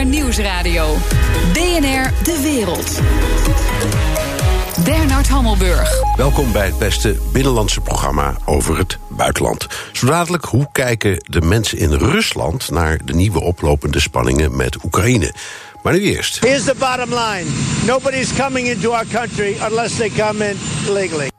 BNR Nieuwsradio. BNR De Wereld. Bernard Hammelburg. Welkom bij het beste binnenlandse programma over het buitenland. Zo dadelijk, hoe kijken de mensen in Rusland naar de nieuwe oplopende spanningen met Oekraïne? Maar nu eerst. Here's the bottom line. Nobody's coming into our country unless they come in illegally.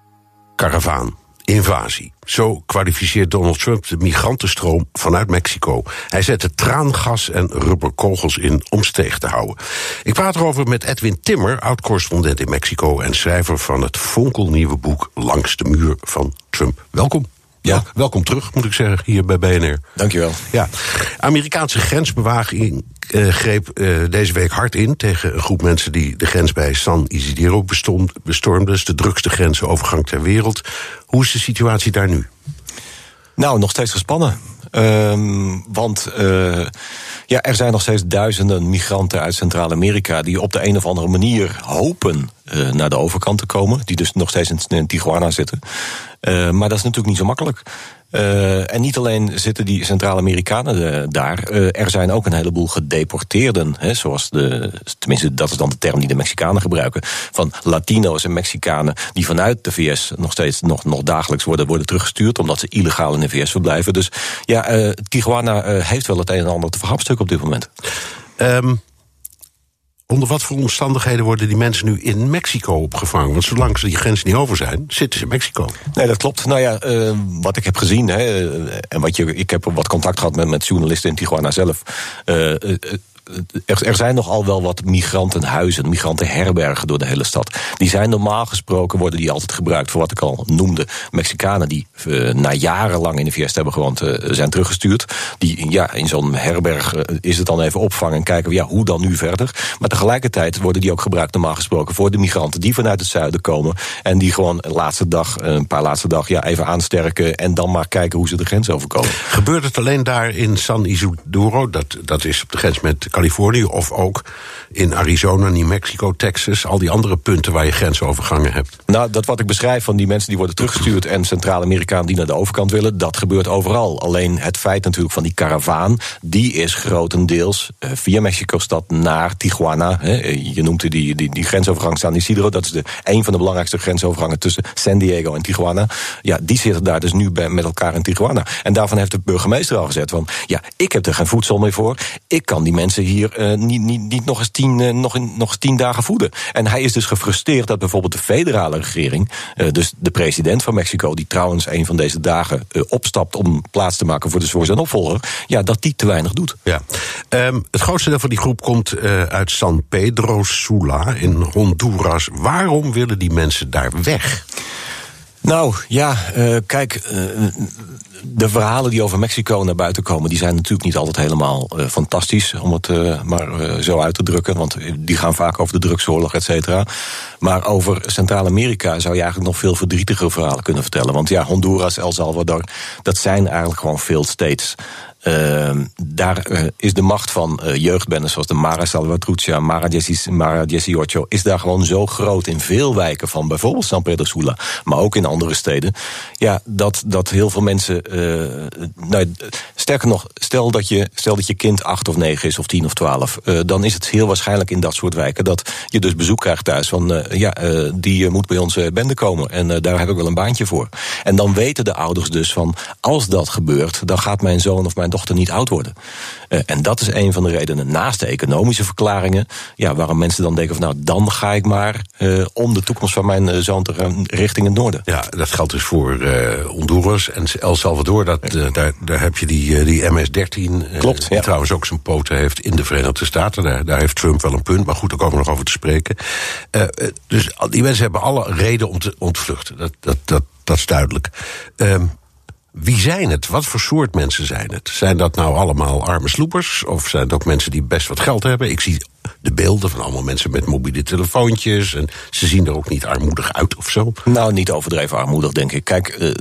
Karavaan. Invasie. Zo kwalificeert Donald Trump de migrantenstroom vanuit Mexico. Hij zette traangas en rubberkogels in om steeg te houden. Ik praat erover met Edwin Timmer, oud-correspondent in Mexico... en schrijver van het fonkelnieuwe boek Langs de muur van Trump. Welkom. Ja, welkom terug, moet ik zeggen, hier bij BNR. Dankjewel. Ja, Amerikaanse grensbewaging uh, greep uh, deze week hard in tegen een groep mensen die de grens bij San Isidro bestond, bestormde. Dus de drukste grensovergang ter wereld. Hoe is de situatie daar nu? Nou, nog steeds gespannen. Uh, want uh, ja, er zijn nog steeds duizenden migranten uit Centraal-Amerika die op de een of andere manier hopen uh, naar de overkant te komen. Die dus nog steeds in, in Tijuana zitten. Uh, maar dat is natuurlijk niet zo makkelijk. Uh, en niet alleen zitten die Centraal-Amerikanen daar. Uh, er zijn ook een heleboel gedeporteerden. Hè, zoals de, tenminste, dat is dan de term die de Mexicanen gebruiken. Van Latino's en Mexicanen die vanuit de VS nog steeds nog, dagelijks worden, worden teruggestuurd. Omdat ze illegaal in de VS verblijven. Dus ja, Tijuana heeft wel het een en ander te verhapstuk op dit moment. Um onder wat voor omstandigheden worden die mensen nu in Mexico opgevangen? Want zolang ze die grens niet over zijn, zitten ze in Mexico. Nee, dat klopt. Nou ja, uh, wat ik heb gezien, hè, en wat je, ik heb wat contact gehad met, met journalisten in Tijuana zelf. Uh, uh, er, er, zijn nogal wel wat migrantenhuizen, migrantenherbergen door de hele stad. Die zijn normaal gesproken, worden die altijd gebruikt voor wat ik al noemde. Mexicanen die uh, na jarenlang in de VS hebben gewoond, uh, zijn teruggestuurd. Die ja, in zo'n herberg uh, is het dan even opvangen en kijken ja, hoe dan nu verder. Maar tegelijkertijd worden die ook gebruikt normaal gesproken voor de migranten die vanuit het zuiden komen. En die gewoon laatste dag, een paar laatste dag, ja, even aansterken en dan maar kijken hoe ze de grens overkomen. Gebeurt het alleen daar in San Isidro? Dat, dat is op de grens met of ook in Arizona, New Mexico, Texas, al die andere punten waar je grensovergangen hebt? Nou, dat wat ik beschrijf van die mensen die worden teruggestuurd en Centraal-Amerikaan die naar de overkant willen, dat gebeurt overal. Alleen het feit natuurlijk van die karavaan, die is grotendeels uh, via Mexico-stad naar Tijuana. Je noemt die, die, die grensovergang San Isidro, dat is de, een van de belangrijkste grensovergangen tussen San Diego en Tijuana. Ja, die zitten daar dus nu bij, met elkaar in Tijuana. En daarvan heeft de burgemeester al gezegd van, ja, ik heb er geen voedsel meer voor. Ik kan die mensen hier uh, niet, niet, niet nog eens tien, uh, nog, in, nog eens tien dagen voeden. En hij is dus gefrustreerd dat bijvoorbeeld de federale regering, uh, dus de president van Mexico, die trouwens een van deze dagen opstapt om plaats te maken voor, de, voor zijn opvolger, ja, dat die te weinig doet. Ja. Um, het grootste deel van die groep komt uit San Pedro Sula in Honduras. Waarom willen die mensen daar weg? Nou ja, uh, kijk, uh, de verhalen die over Mexico naar buiten komen, die zijn natuurlijk niet altijd helemaal uh, fantastisch, om het maar zo uit te drukken. Want die gaan vaak over de drugsoorlog, et cetera. Maar over Centraal-Amerika zou je eigenlijk nog veel verdrietigere verhalen kunnen vertellen. Want ja, Honduras, El Salvador, dat zijn eigenlijk gewoon failed states. Uh, daar uh, is de macht van uh, zoals de Mara Salvatrucha, Mara, Jessie, Mara 18, is daar gewoon zo groot in veel wijken van bijvoorbeeld San Pedro Sula, maar ook in andere steden. Ja, dat, dat heel veel mensen. nou, sterker nog, stel dat, je, stel dat je kind acht of negen is, of tien of twaalf, dan is het heel waarschijnlijk in dat soort wijken dat je dus bezoek krijgt thuis van ja, die moet bij onze bende komen en daar heb ik wel een baantje voor. En dan weten de ouders dus van als dat gebeurt, dan gaat mijn zoon of mijn dochter niet oud worden. Uh, en dat is een van de redenen, naast de economische verklaringen, ja, waarom mensen dan denken van nou, dan ga ik maar uh, om de toekomst van mijn uh, zoon te gaan richting het noorden. Ja, dat geldt dus voor Honduras en El Salvador. Dat, daar, daar heb je die, die MS-13, Klopt, die ja. trouwens ook zijn poten heeft in de Verenigde Staten. Daar, daar heeft Trump wel een punt, maar goed, daar komen we nog over te spreken. dus die mensen hebben alle reden om te ontvluchten. Dat, dat, dat, dat is duidelijk. Um, wie zijn het? Wat voor soort mensen zijn het? Zijn dat nou allemaal arme sloepers? Of zijn het ook mensen die best wat geld hebben? Ik zie de beelden van allemaal mensen met mobiele telefoontjes. En ze zien er ook niet armoedig uit of zo. Nou, niet overdreven armoedig, denk ik. Kijk, uh,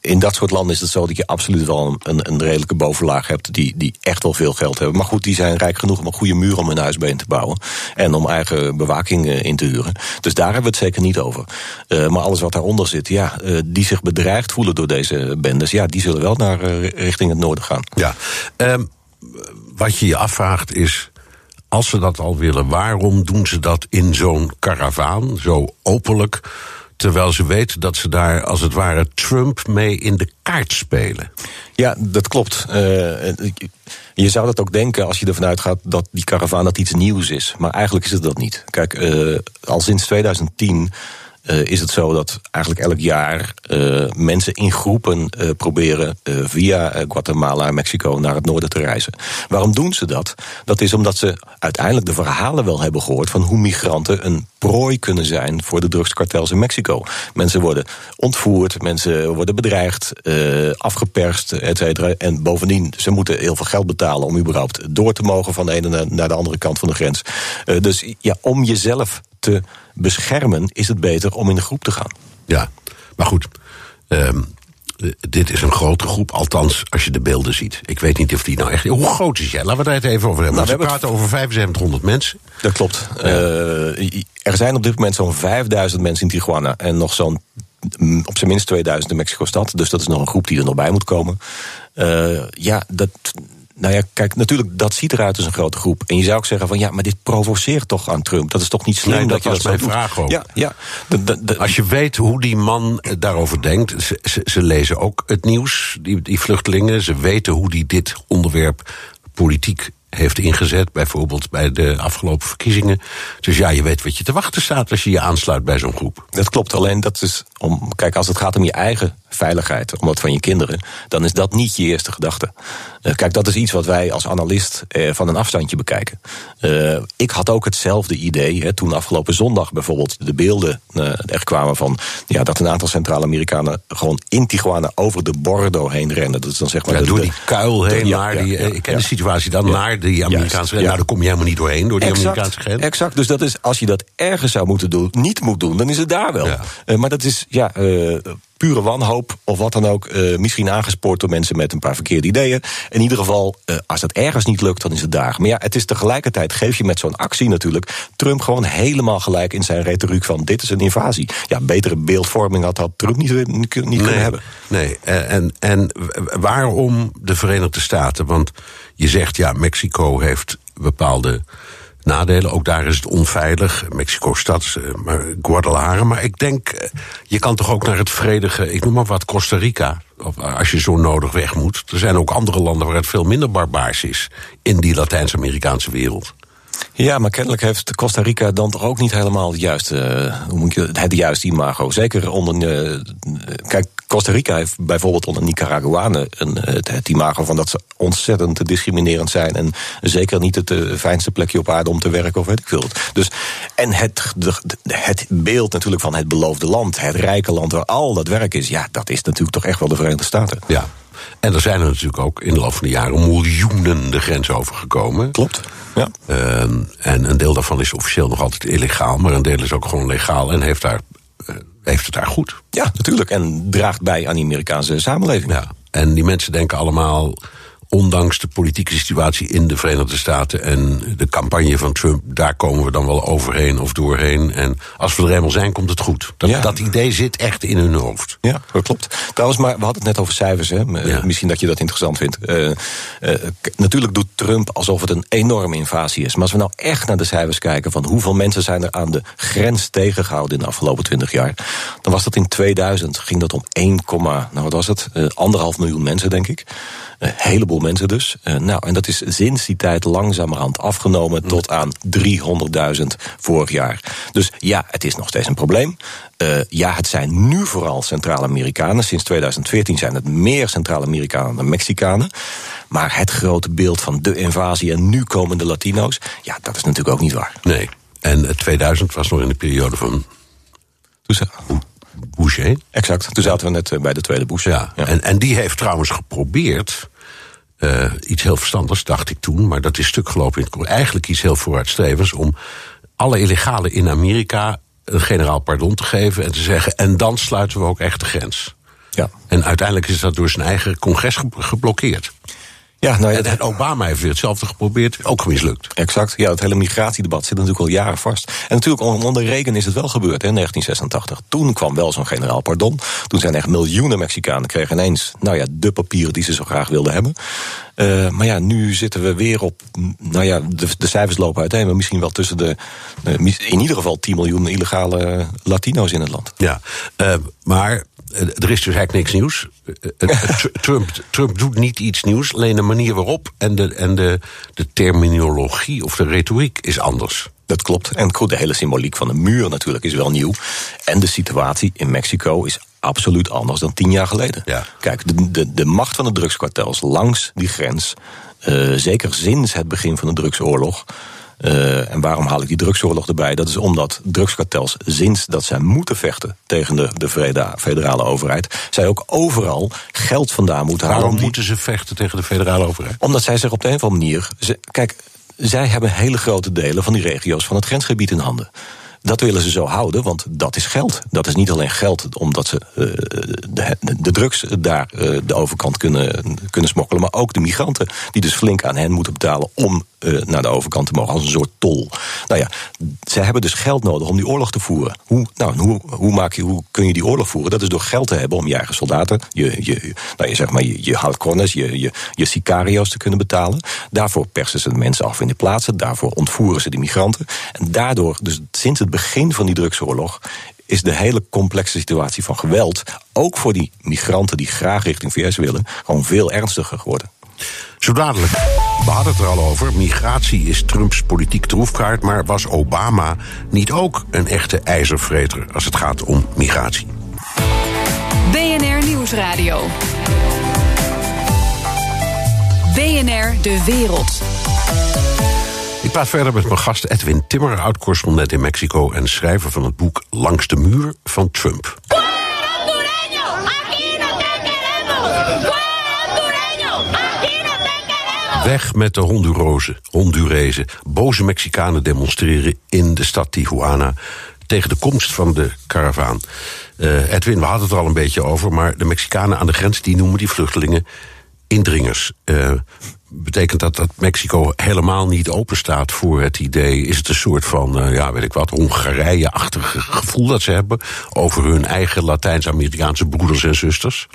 in dat soort landen is het zo dat je absoluut wel een, een redelijke bovenlaag hebt. Die, die echt wel veel geld hebben. Maar goed, die zijn rijk genoeg om een goede muur om hun huis bij in te bouwen. En om eigen bewaking uh, in te huren. Dus daar hebben we het zeker niet over. Uh, maar alles wat daaronder zit, ja, die zich bedreigd voelen door deze bendes. Ja, die zullen wel naar richting het noorden gaan. Ja, um, wat je je afvraagt is als ze dat al willen, waarom doen ze dat in zo'n karavaan, zo openlijk? Terwijl ze weten dat ze daar als het ware Trump mee in de kaart spelen. Ja, dat klopt. Uh, je zou dat ook denken als je ervan uitgaat dat die karavaan dat iets nieuws is. Maar eigenlijk is het dat niet. Kijk, uh, al sinds 2010 uh, is het zo dat eigenlijk elk jaar uh, mensen in groepen uh, proberen via Guatemala en Mexico naar het noorden te reizen. Waarom doen ze dat? Dat is omdat ze uiteindelijk de verhalen wel hebben gehoord van hoe migranten een prooi kunnen zijn voor de drugskartels in Mexico. Mensen worden ontvoerd, mensen worden bedreigd, afgeperst, et cetera. En bovendien, ze moeten heel veel geld betalen om überhaupt door te mogen van de ene naar de andere kant van de grens. dus ja, om jezelf te beschermen, is het beter om in de groep te gaan. Ja, maar goed. Um, dit is een grote groep, althans als je de beelden ziet. Ik weet niet of die nou echt. Hoe groot is jij? Laten we het even over hebben. Nou, we praten over 7500 mensen. Dat klopt. Ja. Uh, er zijn op dit moment zo'n 5000 mensen in Tijuana en nog zo'n mm, op zijn minst 2000 in Mexico-stad. Dus dat is nog een groep die er nog bij moet komen. Uh, ja, dat, nou ja, kijk, natuurlijk, dat ziet eruit als een grote groep. En je zou ook zeggen van ja, maar dit provoceert toch aan Trump. Dat is toch niet slim nee, dat, dat je dat mijn vraag ook. Ja, ja. Als je weet hoe die man daarover denkt, ze, ze, ze lezen ook het nieuws, die, die vluchtelingen. Ze weten hoe die dit onderwerp politiek heeft ingezet, bijvoorbeeld bij de afgelopen verkiezingen. Dus ja, je weet wat je te wachten staat als je je aansluit bij zo'n groep. Dat klopt, alleen dat is om. Kijk, als het gaat om je eigen veiligheid, om wat van je kinderen, dan is dat niet je eerste gedachte. Uh, kijk, dat is iets wat wij als analist uh, van een afstandje bekijken. Uh, ik had ook hetzelfde idee hè, toen afgelopen zondag bijvoorbeeld de beelden er kwamen van ja, dat een aantal Centraal-Amerikanen gewoon in Tijuana over de Bordo heen rennen. Dat is dan zeg maar ja, de, door die kuil heen naar die. ik ken de situatie dan naar die Amerikaanse grens. Nou, daar kom je helemaal niet doorheen door die exact, Amerikaanse grens. Exact. Dus dat is als je dat ergens zou moeten doen, niet moet doen, dan is het daar wel. maar dat is ja pure wanhoop of wat dan ook. Uh, misschien aangespoord door mensen met een paar verkeerde ideeën. In ieder geval, uh, als dat ergens niet lukt, dan is het daar. Maar ja, het is tegelijkertijd, geef je met zo'n actie natuurlijk... Trump gewoon helemaal gelijk in zijn retoriek van... dit is een invasie. Ja, betere beeldvorming had, had Trump niet, niet, nee, kunnen hebben. Nee, en, en waarom de Verenigde Staten? Want je zegt, ja, Mexico heeft bepaalde nadelen. Ook daar is het onveilig. Mexico-stad, maar Guadalajara. Maar ik denk, je kan toch ook naar het vredige, ik noem maar wat, Costa Rica. Als je zo nodig weg moet. Er zijn ook andere landen waar het veel minder barbaars is. In die Latijns-Amerikaanse wereld. Ja, maar kennelijk heeft Costa Rica dan toch ook niet helemaal het juiste, hoe moet je, het juiste imago. Zeker onder. Uh, kijk, Costa Rica heeft bijvoorbeeld onder Nicaraguanen een, het, het, imago van dat ze ontzettend discriminerend zijn. En zeker niet het uh, fijnste plekje op aarde om te werken of weet ik veel. Dus, en het, de, het beeld natuurlijk van het beloofde land, het rijke land waar al dat werk is, ja, dat is natuurlijk toch echt wel de Verenigde Staten. Ja. En er zijn er natuurlijk ook in de loop van de jaren miljoenen de grens overgekomen. Klopt. Ja. Uh, en een deel daarvan is officieel nog altijd illegaal, maar een deel is ook gewoon legaal en heeft, daar, heeft het daar goed. Ja, natuurlijk. En draagt bij aan die Amerikaanse samenleving. Ja. En die mensen denken allemaal ondanks de politieke situatie in de Verenigde Staten en de campagne van Trump, daar komen we dan wel overheen of doorheen. En als we er eenmaal zijn, komt het goed. Dat, ja. dat idee zit echt in hun hoofd. Ja, dat klopt. Trouwens, maar we hadden het net over cijfers. Hè? Ja. Misschien dat je dat interessant vindt. Uh, uh, natuurlijk doet Trump alsof het een enorme invasie is. Maar als we nou echt naar de cijfers kijken van hoeveel mensen zijn er aan de grens tegengehouden in de afgelopen 20 jaar, dan was dat in 2000 ging dat om 1, nou wat was het? Uh, anderhalf miljoen mensen, denk ik. Een heleboel mensen dus. Uh, nou, en dat is sinds die tijd langzamerhand afgenomen tot aan 300.000 vorig jaar. Dus ja, het is nog steeds een probleem. Uh, ja, het zijn nu vooral Centraal-Amerikanen. Sinds 2014 zijn het meer Centraal-Amerikanen dan Mexicanen. Maar het grote beeld van de invasie en nu komen de Latino's, ja, dat is natuurlijk ook niet waar. Nee. En 2000 was nog in de periode van. Bush, hè? Exact. Toen zaten we net bij de tweede. Ja. ja. En, en die heeft trouwens geprobeerd uh, iets heel verstandigs, dacht ik toen, maar dat is stuk gelopen in het Eigenlijk iets heel vooruitstrevends om alle illegale in Amerika een generaal pardon te geven en te zeggen: en dan sluiten we ook echt de grens. Ja. En uiteindelijk is dat door zijn eigen congres geblokkeerd. Ja, nou ja, En, en Obama heeft weer hetzelfde geprobeerd, ook mislukt. Exact. Ja, het hele migratiedebat zit natuurlijk al jaren vast. En natuurlijk onder Reagan is het wel gebeurd hè, in 1986. Toen kwam wel zo'n generaal pardon. Toen zijn echt miljoenen Mexicanen kregen ineens... nou ja, de papieren die ze zo graag wilden hebben. Uh, maar ja, nu zitten we weer op... nou ja, de, de cijfers lopen uiteen... maar misschien wel tussen de... Uh, in ieder geval 10 miljoen illegale Latino's in het land. Ja, uh, maar er is dus eigenlijk niks nieuws. Trump, Trump doet niet iets nieuws, alleen de manier waarop en, de, en de, de terminologie of de retoriek is anders. Dat klopt. En goed, de hele symboliek van de muur natuurlijk is wel nieuw. En de situatie in Mexico is absoluut anders dan tien jaar geleden. Ja. Kijk, de, de, de macht van de drugskartels langs die grens, uh, zeker sinds het begin van de drugsoorlog. Uh, en waarom haal ik die drugsoorlog erbij? Dat is omdat drugskartels, sinds dat zij moeten vechten tegen de, de federale overheid, zij ook overal geld vandaan moeten halen. Waarom moeten ze vechten tegen de federale overheid? Omdat zij zich op de een of andere manier. Ze, kijk, zij hebben hele grote delen van die regio's van het grensgebied in handen. Dat willen ze zo houden, want dat is geld. Dat is niet alleen geld omdat ze uh, de, de, drugs daar uh, de overkant kunnen, kunnen smokkelen, maar ook de migranten, die dus flink aan hen moeten betalen om uh, naar de overkant te mogen, als een soort tol. Nou ja, ze hebben dus geld nodig om die oorlog te voeren. Hoe, nou, hoe, hoe, maak je, hoe kun je die oorlog voeren? Dat is door geld te hebben om je eigen soldaten, je, je, nou, je, zeg maar, je, je halcones, je, je, je sicario's te kunnen betalen. Daarvoor persen ze de mensen af in de plaatsen, daarvoor ontvoeren ze de migranten. En daardoor, dus sinds het begin van die drugsoorlog, is de hele complexe situatie van geweld, ook voor die migranten die graag richting VS willen, gewoon veel ernstiger geworden. Zo dadelijk. We hadden het er al over. Migratie is Trumps politiek troefkaart. Maar was Obama niet ook een echte ijzervreter als het gaat om migratie? BNR Nieuwsradio. BNR De Wereld. Ik praat verder met mijn gast Edwin Timmer, oud-correspondent in Mexico en schrijver van het boek Langs de muur van Trump. Weg met de Hondurozen, Hondurezen. Boze Mexicanen demonstreren in de stad Tijuana tegen de komst van de karavaan. Uh, Edwin, we hadden het er al een beetje over, maar de Mexicanen aan de grens die noemen die vluchtelingen indringers. Uh, betekent dat dat Mexico helemaal niet open staat voor het idee? Is het een soort van, uh, ja, weet ik wat, Hongarije-achtig gevoel dat ze hebben over hun eigen Latijns-Amerikaanse broeders en zusters?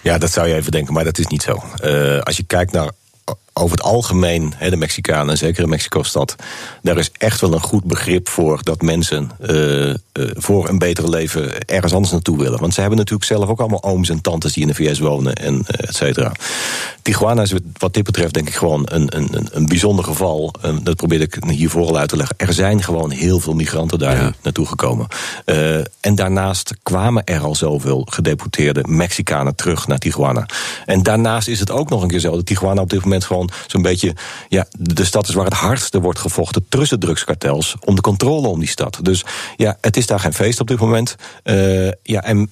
Ja, dat zou je even denken, maar dat is niet zo. Als je kijkt naar over het algemeen, de Mexicanen, en zeker in Mexico-stad, daar is echt wel een goed begrip voor dat mensen uh, uh, voor een betere leven ergens anders naartoe willen. Want ze hebben natuurlijk zelf ook allemaal ooms en tantes die in de VS wonen en uh, et cetera. Tijuana is wat dit betreft denk ik gewoon een, een, een bijzonder geval. dat probeerde ik hiervoor al uit te leggen. Er zijn gewoon heel veel migranten daar ja. naartoe gekomen. en daarnaast kwamen er al zoveel gedeputeerde Mexicanen terug naar Tijuana. En daarnaast is het ook nog een keer zo dat Tijuana op dit moment gewoon zo'n beetje ja, de stad is waar het hardste wordt gevochten tussen drugskartels om de controle om die stad. Dus ja, het is daar geen feest op dit moment. Uh, ja, en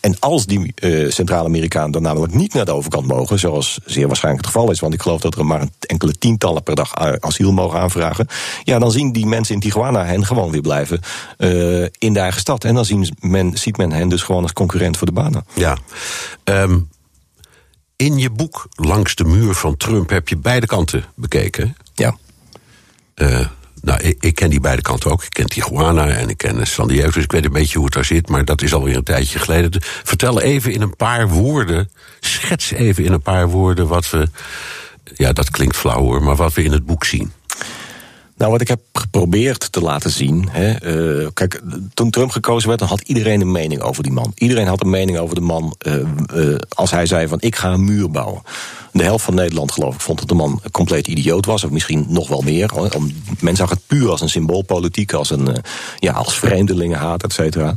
en als die uh, Centraal-Amerikanen dan namelijk niet naar de overkant mogen, zoals zeer waarschijnlijk het geval is, want ik geloof dat er maar enkele tientallen per dag asiel mogen aanvragen, ja, dan zien die mensen in Tijuana hen gewoon weer blijven in de eigen stad. En dan zien men, ziet men hen dus gewoon als concurrent voor de banen. Ja. Um, in je boek Langs de muur van Trump heb je beide kanten bekeken. Ja. Uh, nou, ik, ik, ken die beide kanten ook. Ik ken Tijuana en ik ken San Diego, dus ik weet een beetje hoe het daar zit. Maar dat is alweer een tijdje geleden. Vertel even in een paar woorden, schets even in een paar woorden wat we... Ja, dat klinkt flauw hoor, maar wat we in het boek zien. Nou, wat ik heb geprobeerd te laten zien. Hè, uh, kijk, toen Trump gekozen werd, dan had iedereen een mening over die man. Iedereen had een mening over de man uh, als hij zei van ik ga een muur bouwen. De helft van Nederland, geloof ik, vond dat de man compleet idioot was. Of misschien nog wel meer. Men zag het puur als een symboolpolitiek, als, een, ja, als vreemdelingenhaat, et cetera.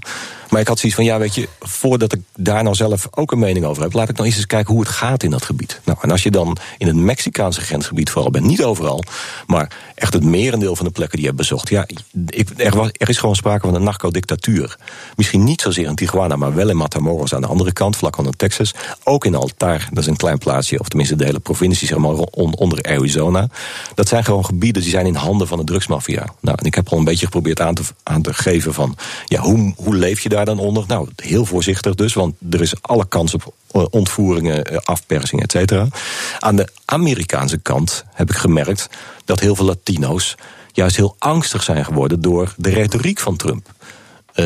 Maar ik had zoiets van, ja, weet je, voordat ik daar nou zelf ook een mening over heb, laat ik nou eens kijken hoe het gaat in dat gebied. Nou, en als je dan in het Mexicaanse grensgebied vooral bent, niet overal, maar echt het merendeel van de plekken die je hebt bezocht, ja, er, was, er is gewoon sprake van een narcodictatuur. Misschien niet zozeer in Tijuana, maar wel in Matamoros aan de andere kant, vlak onder Texas. Ook in Altar, dat is een klein plaatsje, of tenminste de hele provincie, zeg maar, onder Arizona. Dat zijn gewoon gebieden die zijn in handen van de drugsmafia. Nou, en ik heb al een beetje geprobeerd aan te, aan te geven van, ja, hoe, hoe leef je daar? Dan onder? Nou, heel voorzichtig dus, want er is alle kans op ontvoeringen, afpersing, et cetera. Aan de Amerikaanse kant heb ik gemerkt dat heel veel Latino's juist heel angstig zijn geworden door de retoriek van Trump. Uh,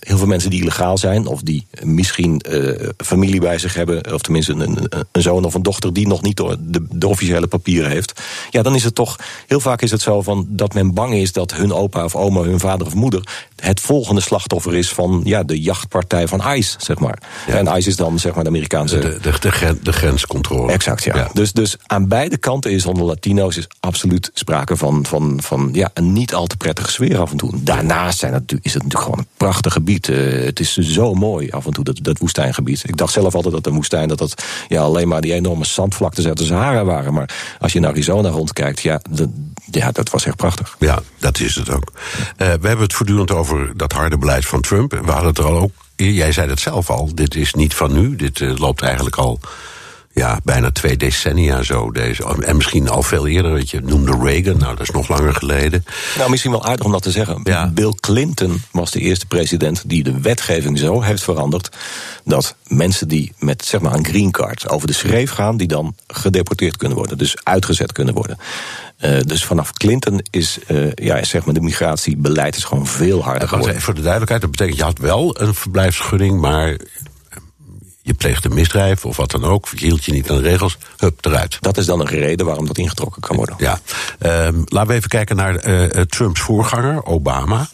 heel veel mensen die illegaal zijn, of die misschien uh, familie bij zich hebben, of tenminste een, een, zoon of een dochter die nog niet de, de, officiële papieren heeft. Ja, dan is het toch, heel vaak is het zo van dat men bang is dat hun opa of oma, hun vader of moeder het volgende slachtoffer is van ja, de jachtpartij van ICE, zeg maar. Ja. En ICE is dan zeg maar de Amerikaanse... De, de, de, de grenscontrole. Exact, ja. ja. Dus, dus aan beide kanten is onder Latino's is absoluut sprake van, van, van ja, een niet al te prettige sfeer af en toe. Daarnaast zijn is het natuurlijk gewoon een prachtig gebied. Uh, het is zo mooi af en toe, dat, dat woestijngebied. Ik dacht zelf altijd dat de woestijn dat dat ja, alleen maar die enorme zandvlaktes uit de Sahara waren. Maar als je naar Arizona rondkijkt, ja, de, ja, dat was echt prachtig. Ja, dat is het ook. Uh, we hebben het voortdurend over dat harde beleid van Trump. We hadden het er al ook. Jij zei het zelf al. Dit is niet van nu. Dit uh, loopt eigenlijk al ja, bijna twee decennia zo. Deze, en misschien al veel eerder, weet je, noemde Reagan, nou dat is nog langer geleden. Nou, misschien wel aardig om dat te zeggen. Ja. Bill Clinton was de eerste president die de wetgeving zo heeft veranderd dat mensen die met zeg maar een green card over de schreef gaan, die dan gedeporteerd kunnen worden, dus uitgezet kunnen worden. Uh, dus vanaf Clinton is, uh, ja, zeg maar, de migratiebeleid is gewoon veel harder geworden. Voor de duidelijkheid, dat betekent je had wel een verblijfsvergunning, maar je pleegt een misdrijf of wat dan ook, hield je niet aan de regels, hup, eruit. Dat is dan een reden waarom dat ingetrokken kan worden. Ja. Um, laten we even kijken naar uh, Trumps voorganger, Obama.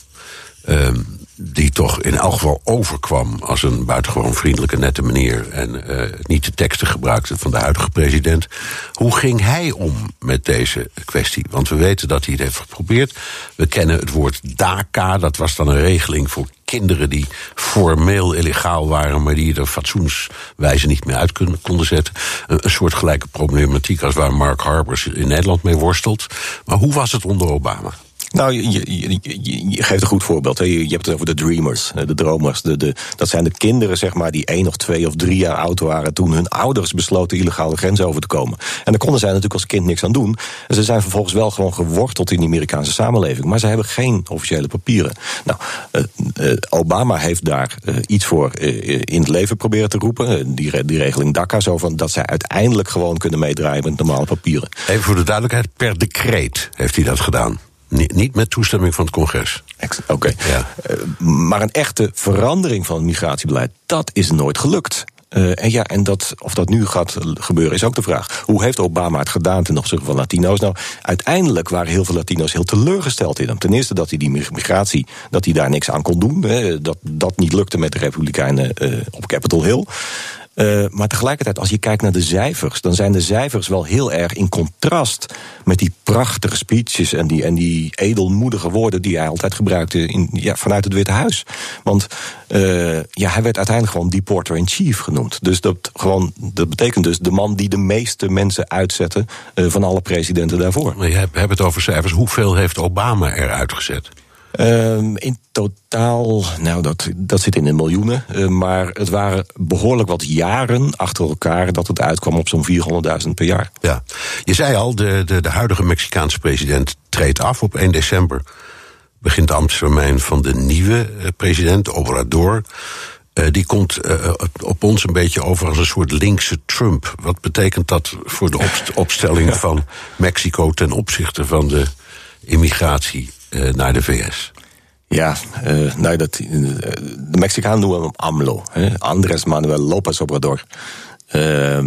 Um, die toch in elk geval overkwam als een buitengewoon vriendelijke, nette meneer. En uh, niet de teksten gebruikte van de huidige president. Hoe ging hij om met deze kwestie? Want we weten dat hij het heeft geprobeerd. We kennen het woord DACA, dat was dan een regeling voor kinderen die formeel illegaal waren, maar die er fatsoenswijze niet meer uit konden zetten. Een, een soort gelijke problematiek als waar Mark Harbers in Nederland mee worstelt. Maar hoe was het onder Obama? Nou, je, geeft een goed voorbeeld. Hè. Je, hebt het over de dreamers, de dromers. De, de, dat zijn de kinderen zeg maar, die één of twee of drie jaar oud waren... toen hun ouders besloten illegale grens over te komen. En daar konden zij natuurlijk als kind niks aan doen. En ze zijn vervolgens wel gewoon geworteld in de Amerikaanse samenleving. Maar ze hebben geen officiële papieren. Nou, uh, uh, Obama heeft daar uh, iets voor in het leven proberen te roepen. die, die regeling DACA, zo van dat zij uiteindelijk gewoon kunnen meedraaien met normale papieren. Even voor de duidelijkheid, per decreet heeft hij dat gedaan. Niet met toestemming van het congres. Oké. Ja. Uh, maar een echte verandering van het migratiebeleid, dat is nooit gelukt. Uh, en ja, en dat, of dat nu gaat gebeuren is ook de vraag. Hoe heeft Obama het gedaan ten opzichte van Latino's? Nou, uiteindelijk waren heel veel Latino's heel teleurgesteld in hem. Ten eerste dat hij die migratie, dat hij daar niks aan kon doen. Hè, dat dat niet lukte met de Republikeinen uh, op Capitol Hill. Uh, maar tegelijkertijd, als je kijkt naar de cijfers, dan zijn de cijfers wel heel erg in contrast met die prachtige speeches en die, en die edelmoedige woorden die hij altijd gebruikte in, ja, vanuit het Witte Huis. Want uh, ja, hij werd uiteindelijk gewoon deporter in chief genoemd. Dus dat, gewoon, dat betekent dus de man die de meeste mensen uitzette uh, van alle presidenten daarvoor. Je hebt het over cijfers. Hoeveel heeft Obama eruit gezet? Um, in totaal, nou dat, dat zit in de miljoenen. Uh, maar het waren behoorlijk wat jaren achter elkaar dat het uitkwam op zo'n 400.000 per jaar. Ja, je zei al, de, de, de huidige Mexicaanse president treedt af op 1 december. Begint de ambtstermijn van de nieuwe uh, president, Obrador. Uh, die komt op ons een beetje over als een soort linkse Trump. Wat betekent dat voor de opstelling van Mexico ten opzichte van de immigratie? Uh, naar de VS? Ja, uh, nou dat, de Mexicanen noemen hem AMLO. Hè? Andres Manuel López Obrador. Uh,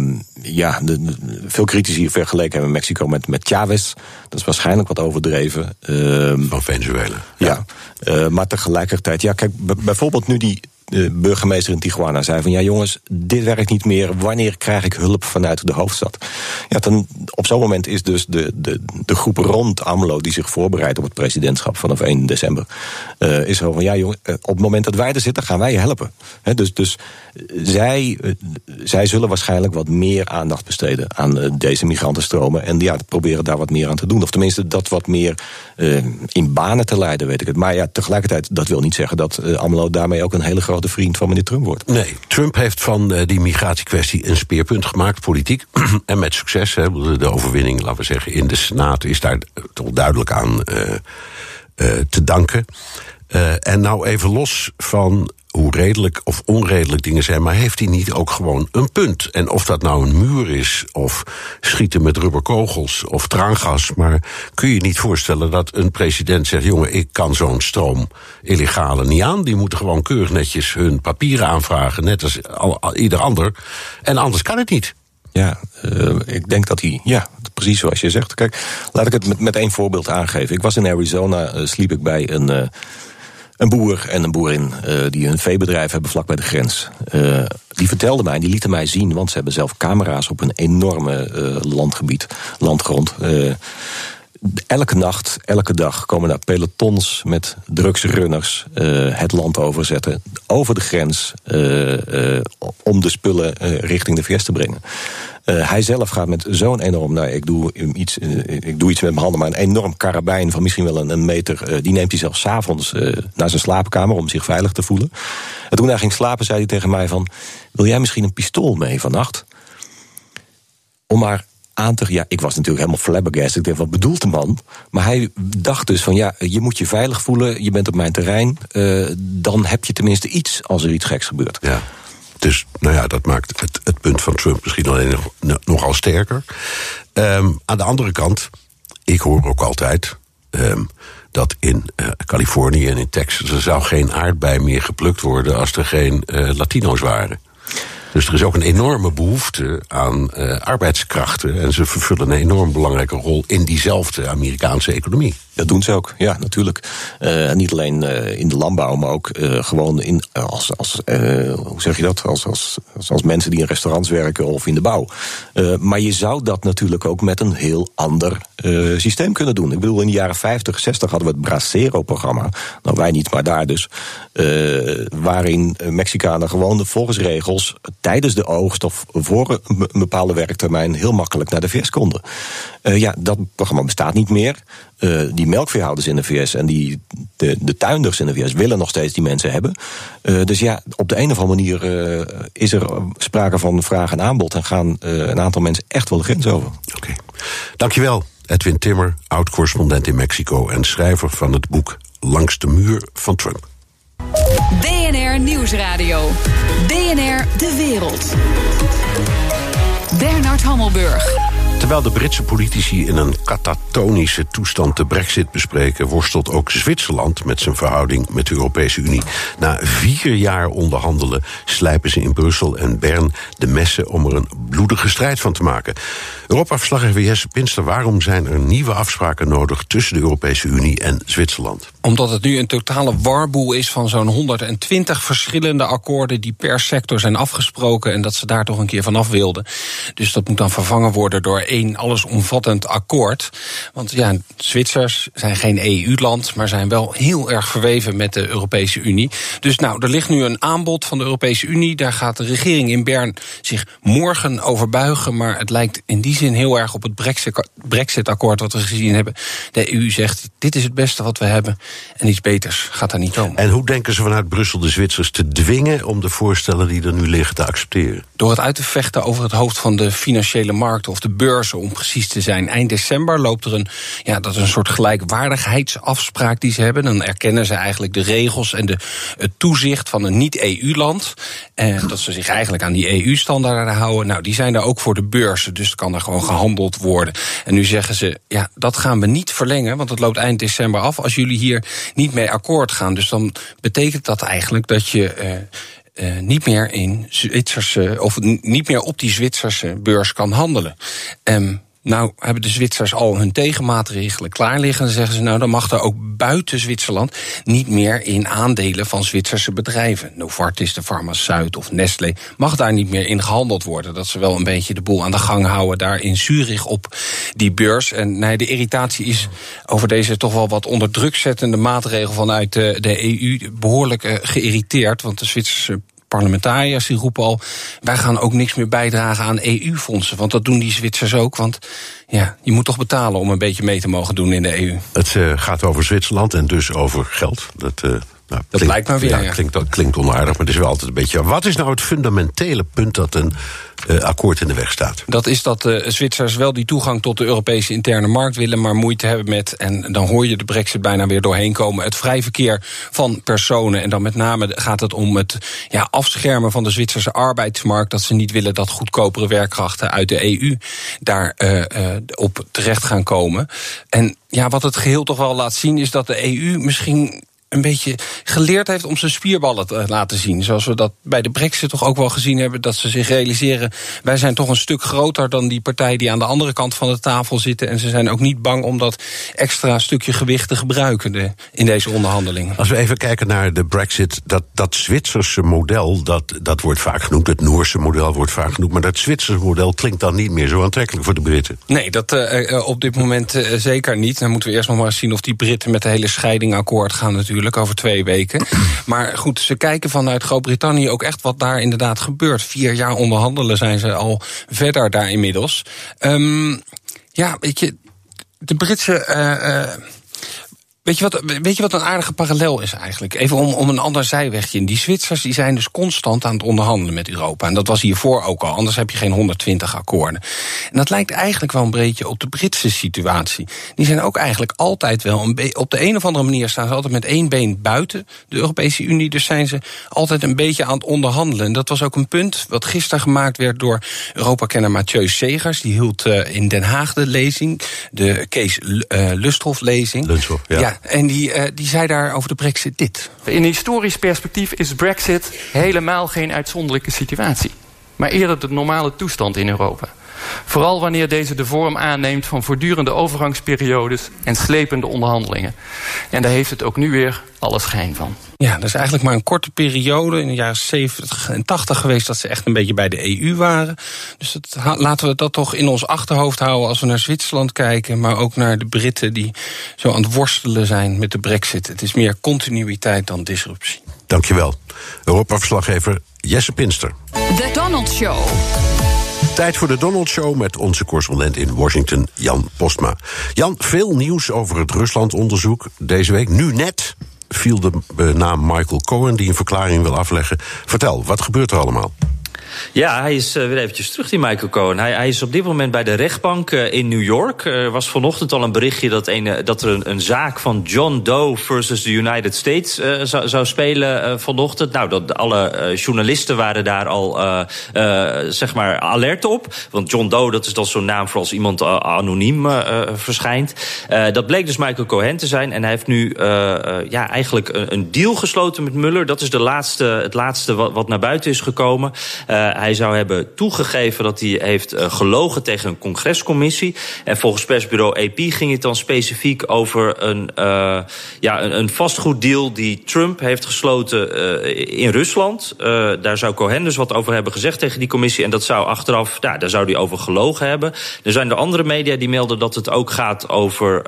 ja, de, de, veel critici vergeleken hebben Mexico met, met Chavez. Dat is waarschijnlijk wat overdreven. Uh, Van Venezuela. Ja, ja. Maar tegelijkertijd, ja, kijk, bijvoorbeeld nu die de burgemeester in Tijuana zei van ja jongens, dit werkt niet meer. Wanneer krijg ik hulp vanuit de hoofdstad? Ja, dan, op zo'n moment is dus de, de, de groep rond AMLO die zich voorbereidt op het presidentschap vanaf 1 december. Uh, is zo van ja jongens, uh, op het moment dat wij er zitten gaan wij je helpen. He, dus dus zij, uh, zij zullen waarschijnlijk wat meer aandacht besteden aan deze migrantenstromen. En ja, proberen daar wat meer aan te doen. Of tenminste dat wat meer in banen te leiden, weet ik het. Maar ja, tegelijkertijd, dat wil niet zeggen dat AMLO daarmee ook een hele grote de vriend van meneer Trump wordt. Nee, Trump heeft van uh, die migratiekwestie een speerpunt gemaakt, politiek. en met succes. Hè, de overwinning, laten we zeggen, in de Senaat is daar toch duidelijk aan uh, uh, te danken. en nou even los van hoe redelijk of onredelijk dingen zijn, maar heeft hij niet ook gewoon een punt? En of dat nou een muur is, of schieten met rubberkogels, of traangas, maar kun je niet voorstellen dat een president zegt: jongen, ik kan zo'n stroom illegale niet aan. Die moeten gewoon keurig netjes hun papieren aanvragen, net als ieder ander. En anders kan het niet. Ja, uh, ik denk dat hij, ja, precies zoals je zegt. Kijk, laat ik het met, met één voorbeeld aangeven. Ik was in Arizona, uh, sliep ik bij een, uh, een boer en een boerin die een veebedrijf hebben vlak bij de grens. die vertelden mij, die lieten mij zien, want ze hebben zelf camera's op een enorme landgebied, landgrond elke nacht, elke dag komen daar pelotons met drugsrunners uh, het land overzetten. Over de grens uh, uh, om de spullen richting de VS te brengen. hij zelf gaat met zo'n enorm, nou, ik doe, iets, ik doe iets met mijn handen, maar een enorm karabijn van misschien wel een, een meter. die neemt hij zelfs s'avonds naar zijn slaapkamer om zich veilig te voelen. En toen hij ging slapen, zei hij tegen mij van: Wil jij misschien een pistool mee vannacht? Om maar aan. Ja, ik was natuurlijk helemaal flabbergasted. Ik dacht, wat bedoelt de man? Maar hij dacht dus van, ja, je moet je veilig voelen. Je bent op mijn terrein. Uh, dan heb je tenminste iets als er iets geks gebeurt. Ja. Dus, nou ja, dat maakt het, het punt van Trump misschien alleen nog, nogal sterker. Um, aan de andere kant, ik hoor ook altijd... Um, dat in uh, Californië en in Texas... er zou geen aardbei meer geplukt worden... als er geen uh, Latino's waren. Dus er is ook een enorme behoefte aan uh, arbeidskrachten. En ze vervullen een enorm belangrijke rol in diezelfde Amerikaanse economie. Dat doen ze ook, ja, natuurlijk. Uh, niet alleen uh, in de landbouw, maar ook uh, gewoon in, als, als hoe zeg je dat? Als, als, als mensen die in restaurants werken of in de bouw. maar je zou dat natuurlijk ook met een heel ander systeem kunnen doen. Ik bedoel, in de jaren 50, 60 hadden we het Bracero-programma. Nou, wij niet, maar daar dus. waarin Mexicanen gewoon volgens regels tijdens de oogst of voor een bepaalde werktermijn heel makkelijk naar de VS konden. ja, dat programma bestaat niet meer. Uh, die melkveehouders in de VS en die, de, de tuinders in de VS willen nog steeds die mensen hebben. Uh, dus ja, op de een of andere manier uh, is er sprake van vraag en aanbod en gaan een aantal mensen echt wel de grens over. Oké, okay. dankjewel. Edwin Timmer, oud-correspondent in Mexico en schrijver van het boek Langs de muur van Trump. BNR Nieuwsradio. BNR De Wereld. Bernard Hammelburg. Terwijl de Britse politici in een katatonische toestand de brexit bespreken, worstelt ook Zwitserland met zijn verhouding met de Europese Unie. Na vier jaar onderhandelen slijpen ze in Brussel en Bern de messen om er een bloedige strijd van te maken. Europa-verslaggever Pinster, waarom zijn er nieuwe afspraken nodig tussen de Europese Unie en Zwitserland? Omdat het nu een totale warboel is van zo'n 120 verschillende akkoorden die per sector zijn afgesproken en dat ze daar toch een keer vanaf wilden. Dus dat moet dan vervangen worden door één allesomvattend akkoord. Want ja, Zwitsers zijn geen EU-land, maar zijn wel heel erg verweven met de Europese Unie. Dus nou, er ligt nu een aanbod van de Europese Unie. Daar gaat de regering in Bern zich morgen over buigen. Maar het lijkt in die zin heel erg op het Brexit-akkoord wat we gezien hebben. De EU zegt: dit is het beste wat we hebben. En iets beters gaat daar niet komen. En hoe denken ze vanuit Brussel de Zwitsers te dwingen om de voorstellen die er nu liggen te accepteren? Door het uit te vechten over het hoofd van de financiële markten of de beurzen, om precies te zijn. Eind december loopt er een, ja, dat is een soort gelijkwaardigheidsafspraak die ze hebben. Dan erkennen ze eigenlijk de regels en de, het toezicht van een niet-EU-land. En dat ze zich eigenlijk aan die EU-standaarden houden. Nou, die zijn daar ook voor de beurzen, dus kan er gewoon gehandeld worden. En nu zeggen ze, ja, dat gaan we niet verlengen, want het loopt eind december af. Als jullie hier niet mee akkoord gaan. Dus dan betekent dat eigenlijk dat je. Uh, uh, niet meer in Zwitserse of niet meer op die Zwitserse beurs kan handelen. Um, nou hebben de Zwitsers al hun tegenmaatregelen klaar liggen. Dan zeggen ze, nou dan mag er ook buiten Zwitserland niet meer in aandelen van Zwitserse bedrijven. Novartis, de Farmaceut of Nestlé mag daar niet meer in gehandeld worden. Dat ze wel een beetje de boel aan de gang houden daar in Zurich op die beurs. En nee, de irritatie is over deze toch wel wat onder druk zettende maatregel vanuit de, de EU behoorlijk uh, geïrriteerd. Want de Zwitserse parlementariërs die roepen al... wij gaan ook niks meer bijdragen aan EU-fondsen. Want dat doen die Zwitsers ook. Want ja, je moet toch betalen om een beetje mee te mogen doen in de EU. Het uh, gaat over Zwitserland en dus over geld. Dat, uh, nou, dat lijkt maar weer. Ja, Klinkt, klinkt onaardig, maar het is wel altijd een beetje... Wat is nou het fundamentele punt dat een akkoord in de weg staat. Dat is dat de Zwitsers wel die toegang tot de Europese interne markt willen, maar moeite hebben met, en dan hoor je de brexit bijna weer doorheen komen, het vrij verkeer van personen. En dan met name gaat het om het ja, afschermen van de Zwitserse arbeidsmarkt, dat ze niet willen dat goedkopere werkkrachten uit de EU daar uh, op terecht gaan komen. En ja, wat het geheel toch wel laat zien, is dat de EU misschien een beetje geleerd heeft om zijn spierballen te laten zien. Zoals we dat bij de Brexit toch ook wel gezien hebben. Dat ze zich realiseren, wij zijn toch een stuk groter dan die partij die aan de andere kant van de tafel zitten. En ze zijn ook niet bang om dat extra stukje gewicht te gebruiken in deze onderhandelingen. Als we even kijken naar de Brexit, dat, dat Zwitserse model, dat, dat wordt vaak genoemd. Het Noorse model wordt vaak genoemd. Maar dat Zwitserse model klinkt dan niet meer zo aantrekkelijk voor de Britten. Nee, dat uh, op dit moment uh, zeker niet. Dan moeten we eerst nog maar eens zien of die Britten met de hele scheiding akkoord gaan natuurlijk over twee weken. Maar goed, ze kijken vanuit Groot-Brittannië ook echt wat daar inderdaad gebeurt. Vier jaar onderhandelen zijn ze al verder daar inmiddels. Um, ja, weet je, de Britse. Uh, uh, Weet je, wat, weet je wat een aardige parallel is eigenlijk? Even om, om een ander zijwegje in. Die Zwitsers die zijn dus constant aan het onderhandelen met Europa. En dat was hiervoor ook al, anders heb je geen 120 akkoorden. En dat lijkt eigenlijk wel een beetje op de Britse situatie. Die zijn ook eigenlijk altijd wel, een op de een of andere manier staan ze altijd met één been buiten de Europese Unie. Dus zijn ze altijd een beetje aan het onderhandelen. En dat was ook een punt wat gisteren gemaakt werd door Europa-kenner Mathieu Segers. Die hield uh, in Den Haag de lezing, de Kees uh, Lusthof-lezing. Lusthof, ja. ja en die, uh, die zei daar over de brexit dit. In historisch perspectief is brexit helemaal geen uitzonderlijke situatie. Maar eerder de normale toestand in Europa. Vooral wanneer deze de vorm aanneemt van voortdurende overgangsperiodes en slepende onderhandelingen. En daar heeft het ook nu weer alle schijn van. Ja, dat is eigenlijk maar een korte periode in de jaren 70 en 80 geweest dat ze echt een beetje bij de EU waren. Dus dat, laten we dat toch in ons achterhoofd houden als we naar Zwitserland kijken, maar ook naar de Britten die zo aan het worstelen zijn met de brexit. Het is meer continuïteit dan disruptie. Dankjewel. Europa-verslaggever Jesse Pinster. The Donald Show. Tijd voor de Donald Show met onze correspondent in Washington, Jan Postma. Jan, veel nieuws over het Rusland-onderzoek deze week. Nu net viel de naam Michael Cohen, die een verklaring wil afleggen. Vertel, wat gebeurt er allemaal? Ja, hij is uh, weer eventjes terug, die Michael Cohen. Hij, hij, is op dit moment bij de rechtbank uh, in New York. Er was vanochtend al een berichtje dat, een, dat er een, een, zaak van John Doe versus the United States uh, zou, zou, spelen vanochtend. Nou, dat, alle journalisten waren daar al zeg maar alert op. Want John Doe, dat is dan zo'n naam voor als iemand anoniem verschijnt. dat bleek dus Michael Cohen te zijn. En hij heeft nu ja, eigenlijk een, een, deal gesloten met Muller. Dat is de laatste, het laatste wat, wat naar buiten is gekomen. Eh, hij zou hebben toegegeven dat hij heeft eh, gelogen tegen een congrescommissie. En volgens persbureau AP ging het dan specifiek over een, uh, ja, een, vastgoeddeal die Trump heeft gesloten in Rusland. daar zou Cohen dus wat over hebben gezegd tegen die commissie. En dat zou achteraf, ja, daar zou hij over gelogen hebben. Er zijn de andere media die melden dat het ook gaat over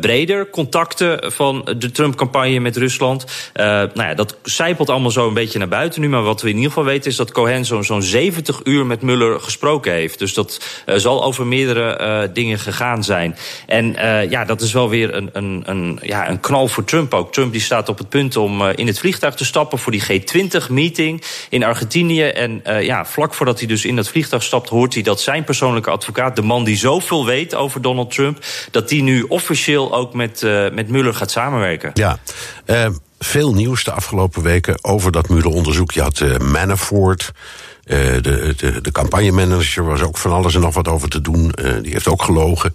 breder contacten van de Trump-campagne met Rusland. nou ja, dat zijpelt allemaal zo een beetje naar buiten nu. Maar wat we in ieder geval weten is dat Cohen zo'n zo'n 70 uur met Muller gesproken heeft. Dus dat uh, zal over meerdere uh, dingen gegaan zijn. En uh, ja, dat is wel weer een, een, een, ja, een knal voor Trump ook. Trump die staat op het punt om in het vliegtuig te stappen voor die G20-meeting in Argentinië. En ja, vlak voordat hij dus in dat vliegtuig stapt, hoort hij dat zijn persoonlijke advocaat, de man die zoveel weet over Donald Trump, dat die nu officieel ook met, met Muller gaat samenwerken. Ja, veel nieuws de afgelopen weken over dat Mueller-onderzoek. Je had uh, Manafort, uh, de, de, de campagnemanager, was ook van alles en nog wat over te doen. Die heeft ook gelogen.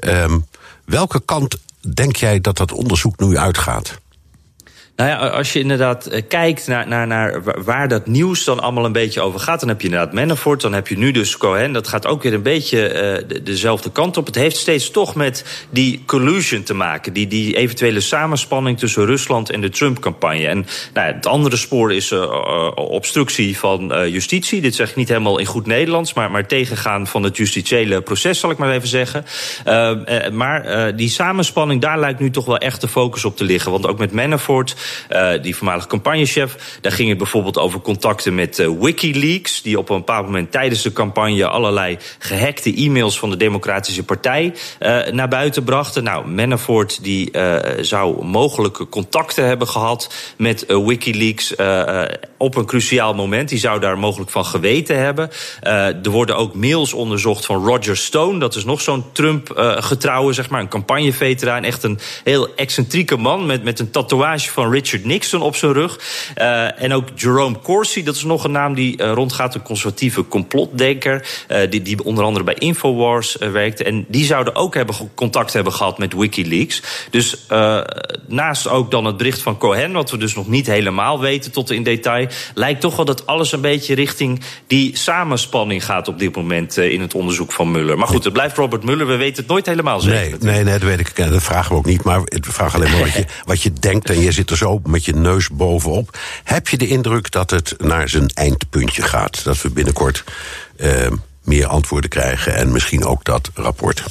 Um, welke kant denk jij dat dat onderzoek nu uitgaat? Nou ja, als je inderdaad eh, kijkt naar, naar, naar waar dat nieuws dan allemaal een beetje over gaat... dan heb je inderdaad Manafort, dan heb je nu dus Cohen. Dat gaat ook weer een beetje uh, dezelfde kant op. Het heeft steeds toch met die collusion te maken. Die, die eventuele samenspanning tussen Rusland en de Trump-campagne. En nou ja, het andere spoor is uh, obstructie van justitie. Dit zeg ik niet helemaal in goed Nederlands... maar, maar tegengaan van het justitiële proces, zal ik maar even zeggen. maar die samenspanning, daar lijkt nu toch wel echt de focus op te liggen. Want ook met Manafort die voormalig campagnechef. Daar ging het bijvoorbeeld over contacten met Wikileaks, die op een bepaald moment tijdens de campagne allerlei gehackte e-mails van de Democratische Partij naar buiten brachten. Nou, Manafort die zou mogelijke contacten hebben gehad met Wikileaks op een cruciaal moment. Die zou daar mogelijk van geweten hebben. er worden ook mails onderzocht van Roger Stone. Dat is nog zo'n Trump-getrouwe, zeg maar, een campagneveteraan. Echt een heel excentrieke man met, met een tatoeage van Richard Nixon op zijn rug. Uh, en ook Jerome Corsi, dat is nog een naam die uh, rondgaat, een conservatieve complotdenker. Uh, die, die onder andere bij Infowars werkte. En die zouden ook hebben contact hebben gehad met Wikileaks. Dus naast ook dan het bericht van Cohen, wat we dus nog niet helemaal weten tot in detail, lijkt toch wel dat alles een beetje richting die samenspanning gaat op dit moment in het onderzoek van Muller. Maar goed, het blijft Robert Muller. We weten het nooit helemaal zeker. Nee, nee, nee, dat weet ik. Dat vragen we ook niet. Maar we vragen alleen maar wat je, wat je denkt. En je zit er zo met je neus bovenop. Heb je de indruk dat het naar zijn eindpuntje gaat? Dat we binnenkort uh, meer antwoorden krijgen. En misschien ook dat rapport.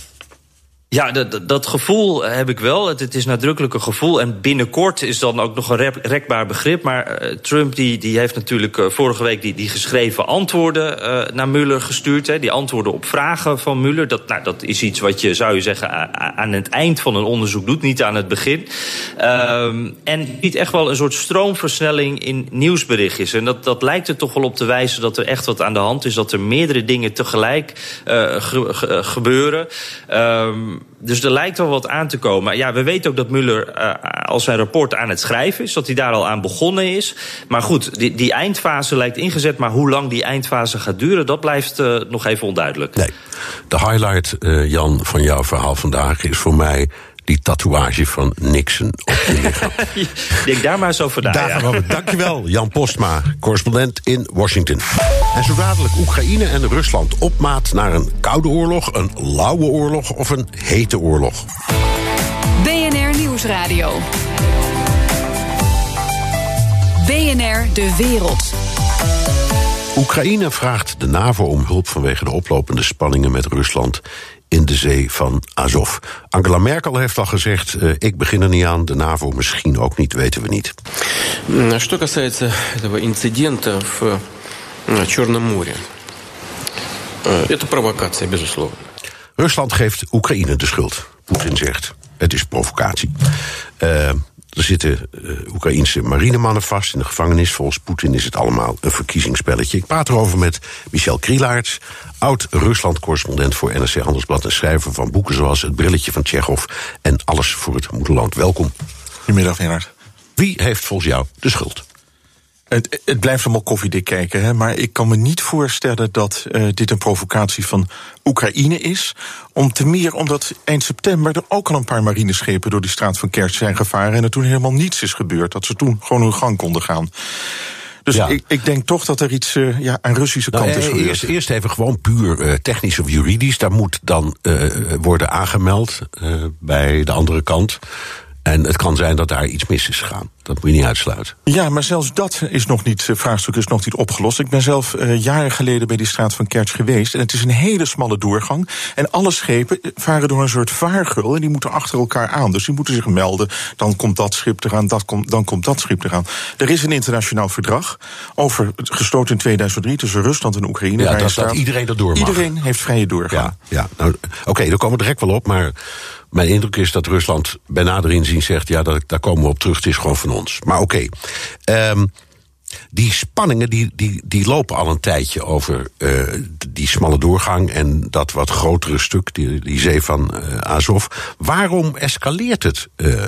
Ja, dat, dat gevoel heb ik wel. Het, is nadrukkelijk een gevoel. En binnenkort is dan ook nog een rekbaar begrip. Maar uh, Trump die, die heeft natuurlijk uh, vorige week die, die geschreven antwoorden uh, naar Mueller gestuurd. Hè, die antwoorden op vragen van Mueller. Dat, nou, dat is iets wat je, zou je zeggen, aan het eind van een onderzoek doet, niet aan het begin. Um, en biedt echt wel een soort stroomversnelling in nieuwsberichtjes. En dat, dat lijkt er toch wel op te wijzen dat er echt wat aan de hand is. Dat er meerdere dingen tegelijk ge, ge, gebeuren. Um, dus er lijkt wel wat aan te komen. Ja, we weten ook dat Muller uh, als zijn rapport aan het schrijven is, dat hij daar al aan begonnen is. Maar goed, die, die eindfase lijkt ingezet, maar hoe lang die eindfase gaat duren, dat blijft uh, nog even onduidelijk. Nee. De highlight, uh, Jan, van jouw verhaal vandaag is voor mij die tatoeage van Nixon op je lichaam. Denk daar maar eens over na. Dankjewel, Jan Postma, correspondent in Washington. En zo dadelijk Oekraïne en Rusland op maat naar een koude oorlog, een lauwe oorlog of een hete oorlog. BNR Nieuwsradio. BNR De Wereld. Oekraïne vraagt de NAVO om hulp vanwege de oplopende spanningen met Rusland in de zee van Azov. Angela Merkel heeft al gezegd: uh, ik begin er niet aan, de NAVO misschien ook niet, weten we niet. Что касается этого инцидента в Черном море, это провокация, безусловно. Rusland geeft Oekraïne de schuld. Poetin zegt: het is provocatie. Uh, er zitten uh, Oekraïense marinemannen vast in de gevangenis. Volgens Poetin is het allemaal een verkiezingsspelletje. Ik praat erover met Michel Krielaerts, oud-Rusland-correspondent voor NRC Handelsblad... en schrijver van boeken zoals Het Brilletje van Tsjechov en Alles voor het Moederland. Welkom. Goedemiddag, Gerard. Wie heeft volgens jou de schuld? Het, het, blijft allemaal koffiedik kijken, hè, maar ik kan me niet voorstellen dat uh, dit een provocatie van Oekraïne is. Om te meer omdat eind september er ook al een paar marineschepen door die straat van Kerch zijn gevaren en er toen helemaal niets is gebeurd. Dat ze toen gewoon hun gang konden gaan. Dus ja. ik, ik, denk toch dat er iets uh, ja, aan Russische kant nou, is gebeurd. Eerst, eerst even gewoon puur uh, technisch of juridisch. Daar moet dan worden aangemeld bij de andere kant. En het kan zijn dat daar iets mis is gegaan. Dat moet je niet uitsluiten. Ja, maar zelfs dat is nog niet, eh, vraagstuk is nog niet opgelost. Ik ben zelf uh, jaren geleden bij die straat van Kerch geweest. En het is een hele smalle doorgang. En alle schepen varen door een soort vaargul. En die moeten achter elkaar aan. Dus die moeten zich melden. Dan komt dat schip eraan, dat komt, dan komt dat schip eraan. Er is een internationaal verdrag. Over, gesloten in 2003 tussen Rusland en Oekraïne. Ja, dat, dat iedereen er door mag. Iedereen heeft vrije doorgang. Ja, ja. Nou, Oké, okay, daar komen we direct wel op. Maar mijn indruk is dat Rusland bij nader inzien zegt... ja, dat, daar komen we op terug, het is gewoon van ons. Maar oké, um, die spanningen die, die, die lopen al een tijdje over uh, die smalle doorgang... en dat wat grotere stuk, die, die zee van uh, Azov. Waarom escaleert het uh,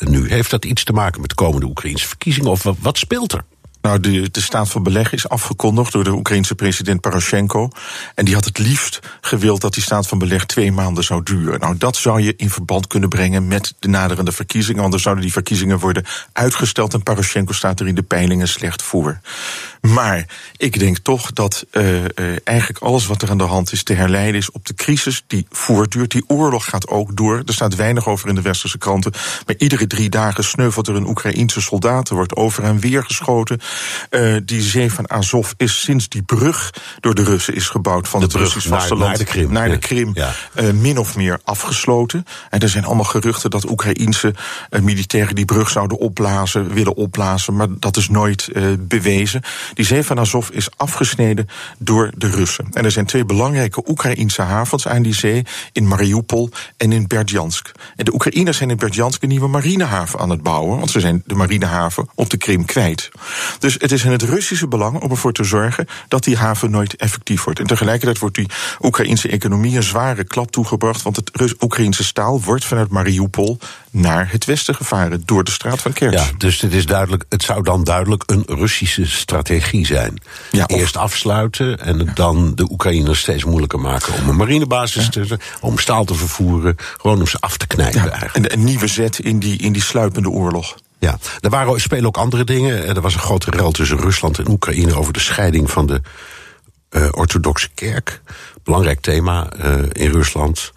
nu? Heeft dat iets te maken met de komende Oekraïnse verkiezingen? Of wat speelt er? Nou, de, de staat van beleg is afgekondigd door de Oekraïnse president Poroshenko. En die had het liefst gewild dat die staat van beleg twee maanden zou duren. Nou, dat zou je in verband kunnen brengen met de naderende verkiezingen. Want dan zouden die verkiezingen worden uitgesteld. En Poroshenko staat er in de peilingen slecht voor. Maar ik denk toch dat uh, uh, eigenlijk alles wat er aan de hand is te herleiden is op de crisis die voortduurt. Die oorlog gaat ook door. Er staat weinig over in de westerse kranten. Maar iedere drie dagen sneuvelt er een Oekraïense soldaat. Er wordt over en weer geschoten. Uh, die zee van Azov is sinds die brug door de Russen is gebouwd van de het Russisch vasteland naar de Krim, naar de. Krim Ja. uh, min of meer afgesloten. En er zijn allemaal geruchten dat Oekraïense uh, militairen die brug zouden opblazen, willen opblazen, maar dat is nooit bewezen. Die zee van Azov is afgesneden door de Russen. En er zijn twee belangrijke Oekraïense havens aan die zee, in Mariupol en in Berdjansk. En de Oekraïners zijn in Berdjansk een nieuwe marinehaven aan het bouwen, want ze zijn de marinehaven op de Krim kwijt. Dus het is in het Russische belang om ervoor te zorgen dat die haven nooit effectief wordt. En tegelijkertijd wordt die Oekraïnse economie een zware klap toegebracht, want het Rus- Oekraïnse staal wordt vanuit Mariupol naar het westen gevaren door de straat van Kerch. Ja, dus het, is duidelijk, het zou dan duidelijk een Russische strategie zijn. Ja, Eerst afsluiten en dan de Oekraïners steeds moeilijker maken om een marinebasis te om staal te vervoeren, gewoon om ze af te knijpen Ja, eigenlijk. een, een nieuwe zet in die, in die sluipende oorlog. Ja, er waren, spelen ook andere dingen. Er was een grote rel tussen Rusland en Oekraïne over de scheiding van de eh, orthodoxe kerk. Belangrijk thema eh, in Rusland.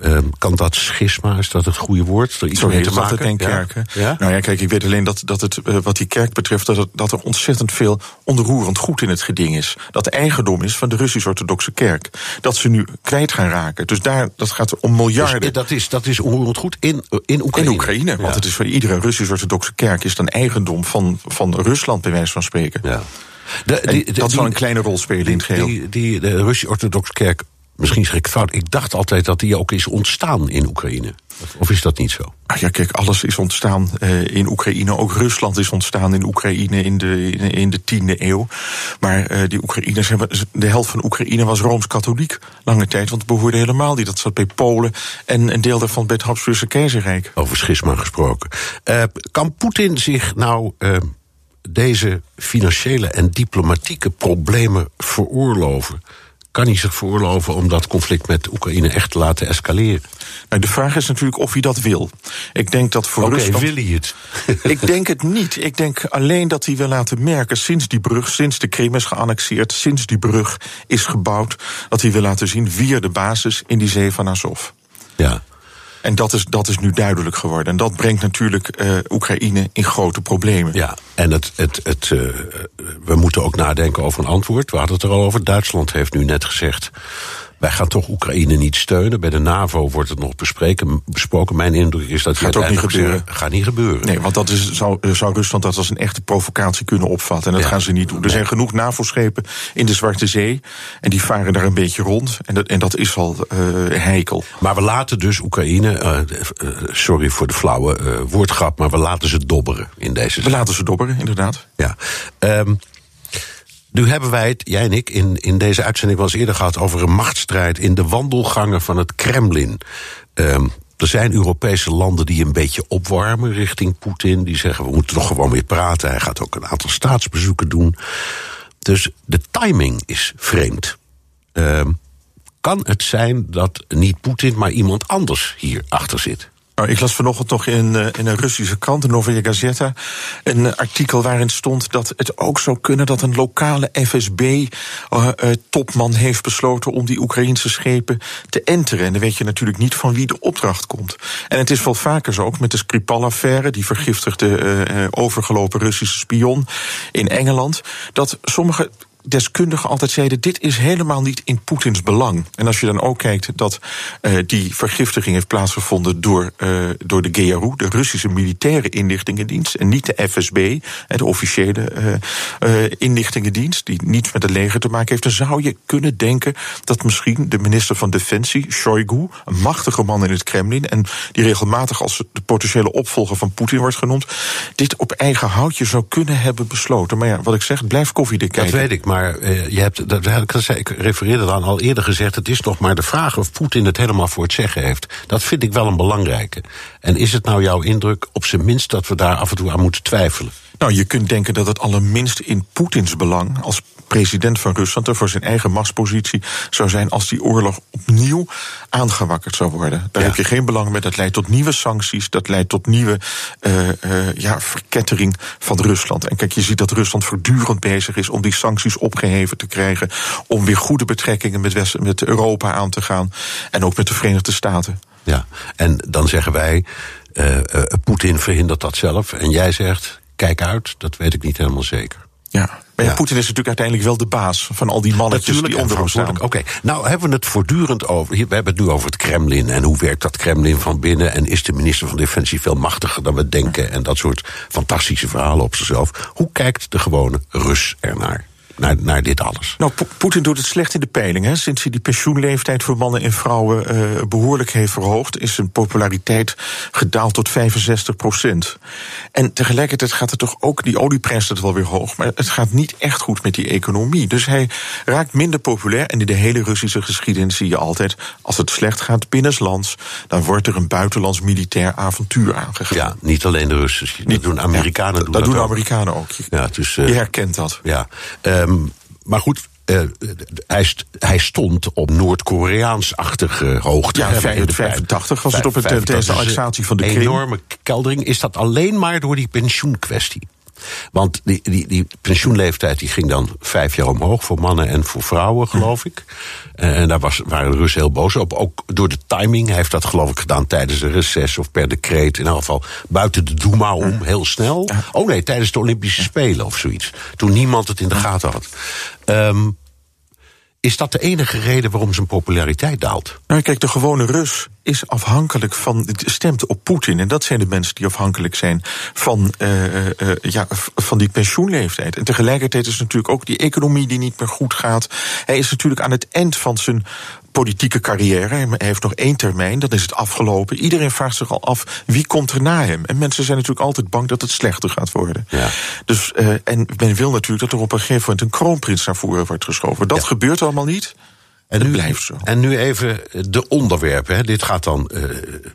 Ehm, kan dat schisma, is dat het goede woord? Er iets Zo mee het in kerken. Ja? Nou ja, kijk, ik weet alleen dat, dat het, eh, wat die kerk betreft, dat, het, dat er ontzettend veel onroerend goed in het geding is. Dat eigendom is van de Russisch-Orthodoxe kerk. Dat ze nu kwijt gaan raken. Dus daar, dat gaat om miljarden. Dus, eh, dat, is, dat is onroerend goed in, in Oekraïne. in Oekraïne, want het is voor iedere Russisch-Orthodoxe kerk is dan eigendom van, van Rusland, bij wijze van spreken. Ja. De, die- dat zal een kleine rol spelen in het geheel. Die, die, de Russisch-Orthodoxe kerk, misschien zeg ik fout, ik dacht altijd dat die ook is ontstaan in Oekraïne. Of is dat niet zo? Ah ja, kijk, alles is ontstaan eh, in Oekraïne. Ook Rusland is ontstaan in Oekraïne in de, in, in de tiende eeuw. Maar eh, die Oekraïners hebben. De helft van Oekraïne was rooms-katholiek lange tijd. Want het behoorde helemaal niet. Dat zat bij Polen en een deel daarvan bij het Habsburgse keizerrijk. Over schisma gesproken. Eh, kan Poetin zich nou deze financiële en diplomatieke problemen veroorloven? Kan hij zich veroorloven om dat conflict met Oekraïne echt te laten escaleren? Nou, de vraag is natuurlijk of hij dat wil. Ik denk dat voor Oké, Rusland. wil hij het? Ik denk het niet. Ik denk alleen dat hij wil laten merken, sinds die brug, sinds de Krim is geannexeerd, sinds die brug is gebouwd, dat hij wil laten zien wie er de basis in die zee van Azov. Ja. En dat is, dat is nu duidelijk geworden. En dat brengt natuurlijk eh, Oekraïne in grote problemen. Ja, en het, het, het, eh, we moeten ook nadenken over een antwoord. We hadden het er al over. Duitsland heeft nu net gezegd. Wij gaan toch Oekraïne niet steunen. Bij de NAVO wordt het nog bespreken, besproken. Mijn indruk is dat Gaat ook niet gebeuren. Gaat niet gebeuren. Nee, want dat is, zou, zou Rusland dat als een echte provocatie kunnen opvatten. En dat Ja. gaan ze niet doen. Er zijn genoeg NAVO-schepen in de Zwarte Zee. En die varen daar een beetje rond. En dat, en dat is al eh, heikel. Maar we laten dus Oekraïne, eh, eh, sorry voor de flauwe woordgrap, maar we laten ze dobberen in deze We laten ze dobberen, inderdaad. Ja. Ehm, nu hebben wij het, jij en ik, in, in deze uitzending wel eens eerder gehad over een machtsstrijd in de wandelgangen van het Kremlin. Ehm, er zijn Europese landen die een beetje opwarmen richting Poetin. Die zeggen we moeten toch gewoon weer praten. Hij gaat ook een aantal staatsbezoeken doen. Dus de timing is vreemd. Ehm, kan het zijn dat niet Poetin, maar iemand anders hier achter zit? Nou, ik las vanochtend nog in, eh, in een Russische krant, de Novaya Gazeta, een eh, artikel waarin stond dat het ook zou kunnen dat een lokale FSB-topman heeft besloten om die Oekraïnse schepen te enteren. En dan weet je natuurlijk niet van wie de opdracht komt. En het is wel vaker zo, ook met de Skripal-affaire, die vergiftigde eh, eh, overgelopen Russische spion in Engeland, dat sommige deskundigen altijd zeiden: dit is helemaal niet in Poetins belang. En als je dan ook kijkt dat uh, die vergiftiging heeft plaatsgevonden door, uh, door de GRU, de Russische militaire inlichtingendienst, en niet de FSB, de officiële uh, inlichtingendienst, die niets met het leger te maken heeft, dan zou je kunnen denken dat misschien de minister van Defensie, Shoigu, een machtige man in het Kremlin, en die regelmatig als de potentiële opvolger van Poetin wordt genoemd, dit op eigen houtje zou kunnen hebben besloten. Maar ja, wat ik zeg, blijf koffiedik kijken. Dat weet ik, maar uh, je hebt, dat, ik refereerde dan al eerder gezegd, het is nog maar de vraag of Poetin het helemaal voor het zeggen heeft. Dat vind ik wel een belangrijke. En is het nou jouw indruk, op zijn minst, dat we daar af en toe aan moeten twijfelen? Nou, je kunt denken dat het allerminst in Poetins belang als president van Rusland en voor zijn eigen machtspositie zou zijn als die oorlog opnieuw aangewakkerd zou worden. Daar ja. heb je geen belang bij. Dat leidt tot nieuwe sancties, dat leidt tot nieuwe uh, uh, ja, verkettering van Rusland. En kijk, je ziet dat Rusland voortdurend bezig is om die sancties opgeheven te krijgen, om weer goede betrekkingen met, West, met Europa aan te gaan en ook met de Verenigde Staten. Ja, en dan zeggen wij, uh, Poetin verhindert dat zelf. En jij zegt, kijk uit, dat weet ik niet helemaal zeker. Ja. Maar ja, Poetin is natuurlijk uiteindelijk wel de baas van al die mannetjes die onder hem staan. Oké, nou hebben we het voortdurend over. We hebben het nu over het Kremlin en hoe werkt dat Kremlin van binnen. En is de minister van Defensie veel machtiger dan we denken. En dat soort fantastische verhalen op zichzelf. Hoe kijkt de gewone Rus ernaar? Naar, naar dit alles. Nou, Poetin doet het slecht in de peiling. Hè. Sinds hij die pensioenleeftijd voor mannen en vrouwen uh, behoorlijk heeft verhoogd, is zijn populariteit gedaald tot 65 procent. En tegelijkertijd gaat het toch ook, die olieprijs staat wel weer hoog, maar het gaat niet echt goed met die economie. Dus hij raakt minder populair. En in de hele Russische geschiedenis zie je altijd, als het slecht gaat binnenlands, dan wordt er een buitenlands militair avontuur aangegaan. Ja, niet alleen de Russen. Dat doen Amerikanen. Ja, doen dat, doen Amerikanen ook. Ja, dus, uh, je herkent dat. Ja. Uh, Um, maar goed, uh, hij, st hij, stond op Noord-Koreaans-achtige hoogte. Ja, 85 was het op het tijdens de annexatie van de Krim. Een enorme keldering. Is dat alleen maar door die pensioenkwestie? Want die, die, die pensioenleeftijd die ging dan vijf jaar omhoog voor mannen en voor vrouwen, geloof ik. Eh, en daar was, waren de Russen heel boos op. Ook door de timing. Hij heeft dat geloof ik gedaan tijdens een reces of per decreet. In elk geval buiten de Duma om, heel snel. Oh nee, tijdens de Olympische Spelen of zoiets. Toen niemand het in de gaten had. Um, is dat de enige reden waarom zijn populariteit daalt? Nou, kijk, de gewone Rus is afhankelijk van. stemt op Poetin. En dat zijn de mensen die afhankelijk zijn van, uh, uh, ja, van die pensioenleeftijd. En tegelijkertijd is natuurlijk ook die economie die niet meer goed gaat. Hij is natuurlijk aan het eind van zijn politieke carrière. Hij heeft nog één termijn, dan is het afgelopen. Iedereen vraagt zich al af wie komt er na hem. En mensen zijn natuurlijk altijd bang dat het slechter gaat worden. Ja. Dus, uh, en men wil natuurlijk dat er op een gegeven moment een kroonprins naar voren wordt geschoven. Dat gebeurt allemaal niet. En nu, blijft zo. En nu even de onderwerpen. Hè. Dit gaat dan uh,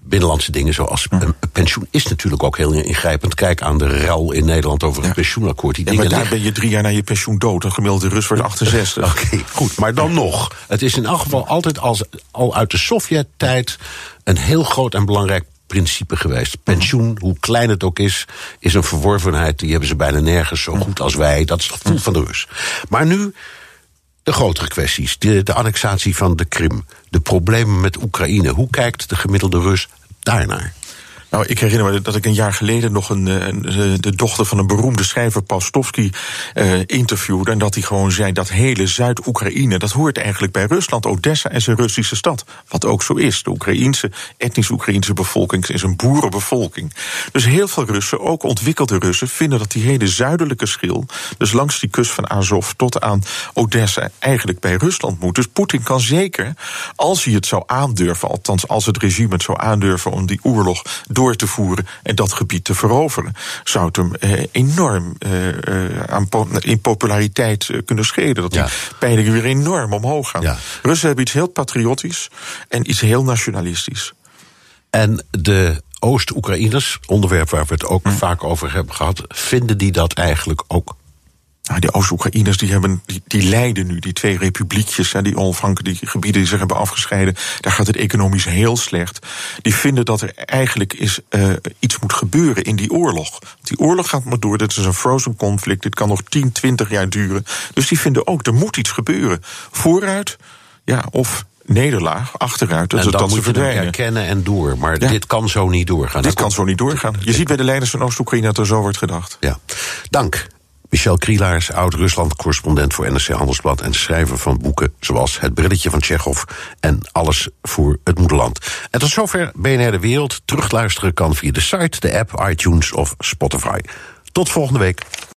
binnenlandse dingen zoals een pensioen is natuurlijk ook heel ingrijpend. Kijk aan de rel in Nederland over het pensioenakkoord. Die ja, maar daar ben je drie jaar na je pensioen dood. Een gemiddelde Rus wordt 68. Oké, goed. Maar dan nog. Het is in elk geval altijd als, al uit de Sovjet-tijd een heel groot en belangrijk principe geweest. Pensioen, hoe klein het ook is, is een verworvenheid. Die hebben ze bijna nergens zo goed als wij. Dat is het gevoel van de Rus. Maar nu de grotere kwesties, de, de annexatie van de Krim, de problemen met Oekraïne. Hoe kijkt de gemiddelde Rus daarnaar? Nou, ik herinner me dat ik een jaar geleden nog een, eh, een de dochter van een beroemde schrijver, Paustovsky, uh, interviewde. En dat hij gewoon zei: dat hele Zuid-Oekraïne, dat hoort eigenlijk bij Rusland. Odessa is een Russische stad. Wat ook zo is. De Oekraïense, etnisch Oekraïense bevolking is een boerenbevolking. Dus heel veel Russen, ook ontwikkelde Russen, vinden dat die hele zuidelijke schil, dus langs die kust van Azov tot aan Odessa, eigenlijk bij Rusland moet. Dus Poetin kan zeker, als hij het zou aandurven, althans als het regime het zou aandurven om die oorlog door te voeren en dat gebied te veroveren, zou het hem eh, enorm eh, aan in populariteit eh, kunnen schelen. Dat die peilingen weer enorm omhoog gaan. Russen hebben iets heel patriotisch en iets heel nationalistisch. En de Oost-Oekraïners, onderwerp waar we het ook hm. vaak over hebben gehad, vinden die dat eigenlijk ook? Nou, die Oost-Oekraïners die, hebben, die, die lijden nu, die twee republiekjes, die onafhankelijke gebieden die zich hebben afgescheiden, daar gaat het economisch heel slecht. Die vinden dat er eigenlijk is, uh, iets moet gebeuren in die oorlog. Die oorlog gaat maar door, dit is een frozen conflict, dit kan nog 10, 20 jaar duren. Dus die vinden ook, er moet iets gebeuren. Vooruit, ja, of nederlaag, achteruit. Dat, en dan dat moet ze je herkennen en door. Maar dit kan zo niet doorgaan. Dit kan zo niet doorgaan. Je ziet bij de leiders van Oost-Oekraïne dat er zo wordt gedacht. Ja. Dank. Michel Krielaars, oud-Rusland-correspondent voor NRC Handelsblad... en schrijver van boeken zoals Het Brilletje van Tsjechov... en Alles voor het Moederland. En tot zover BNR De Wereld. Terugluisteren kan via de site, de app, iTunes of Spotify. Tot volgende week.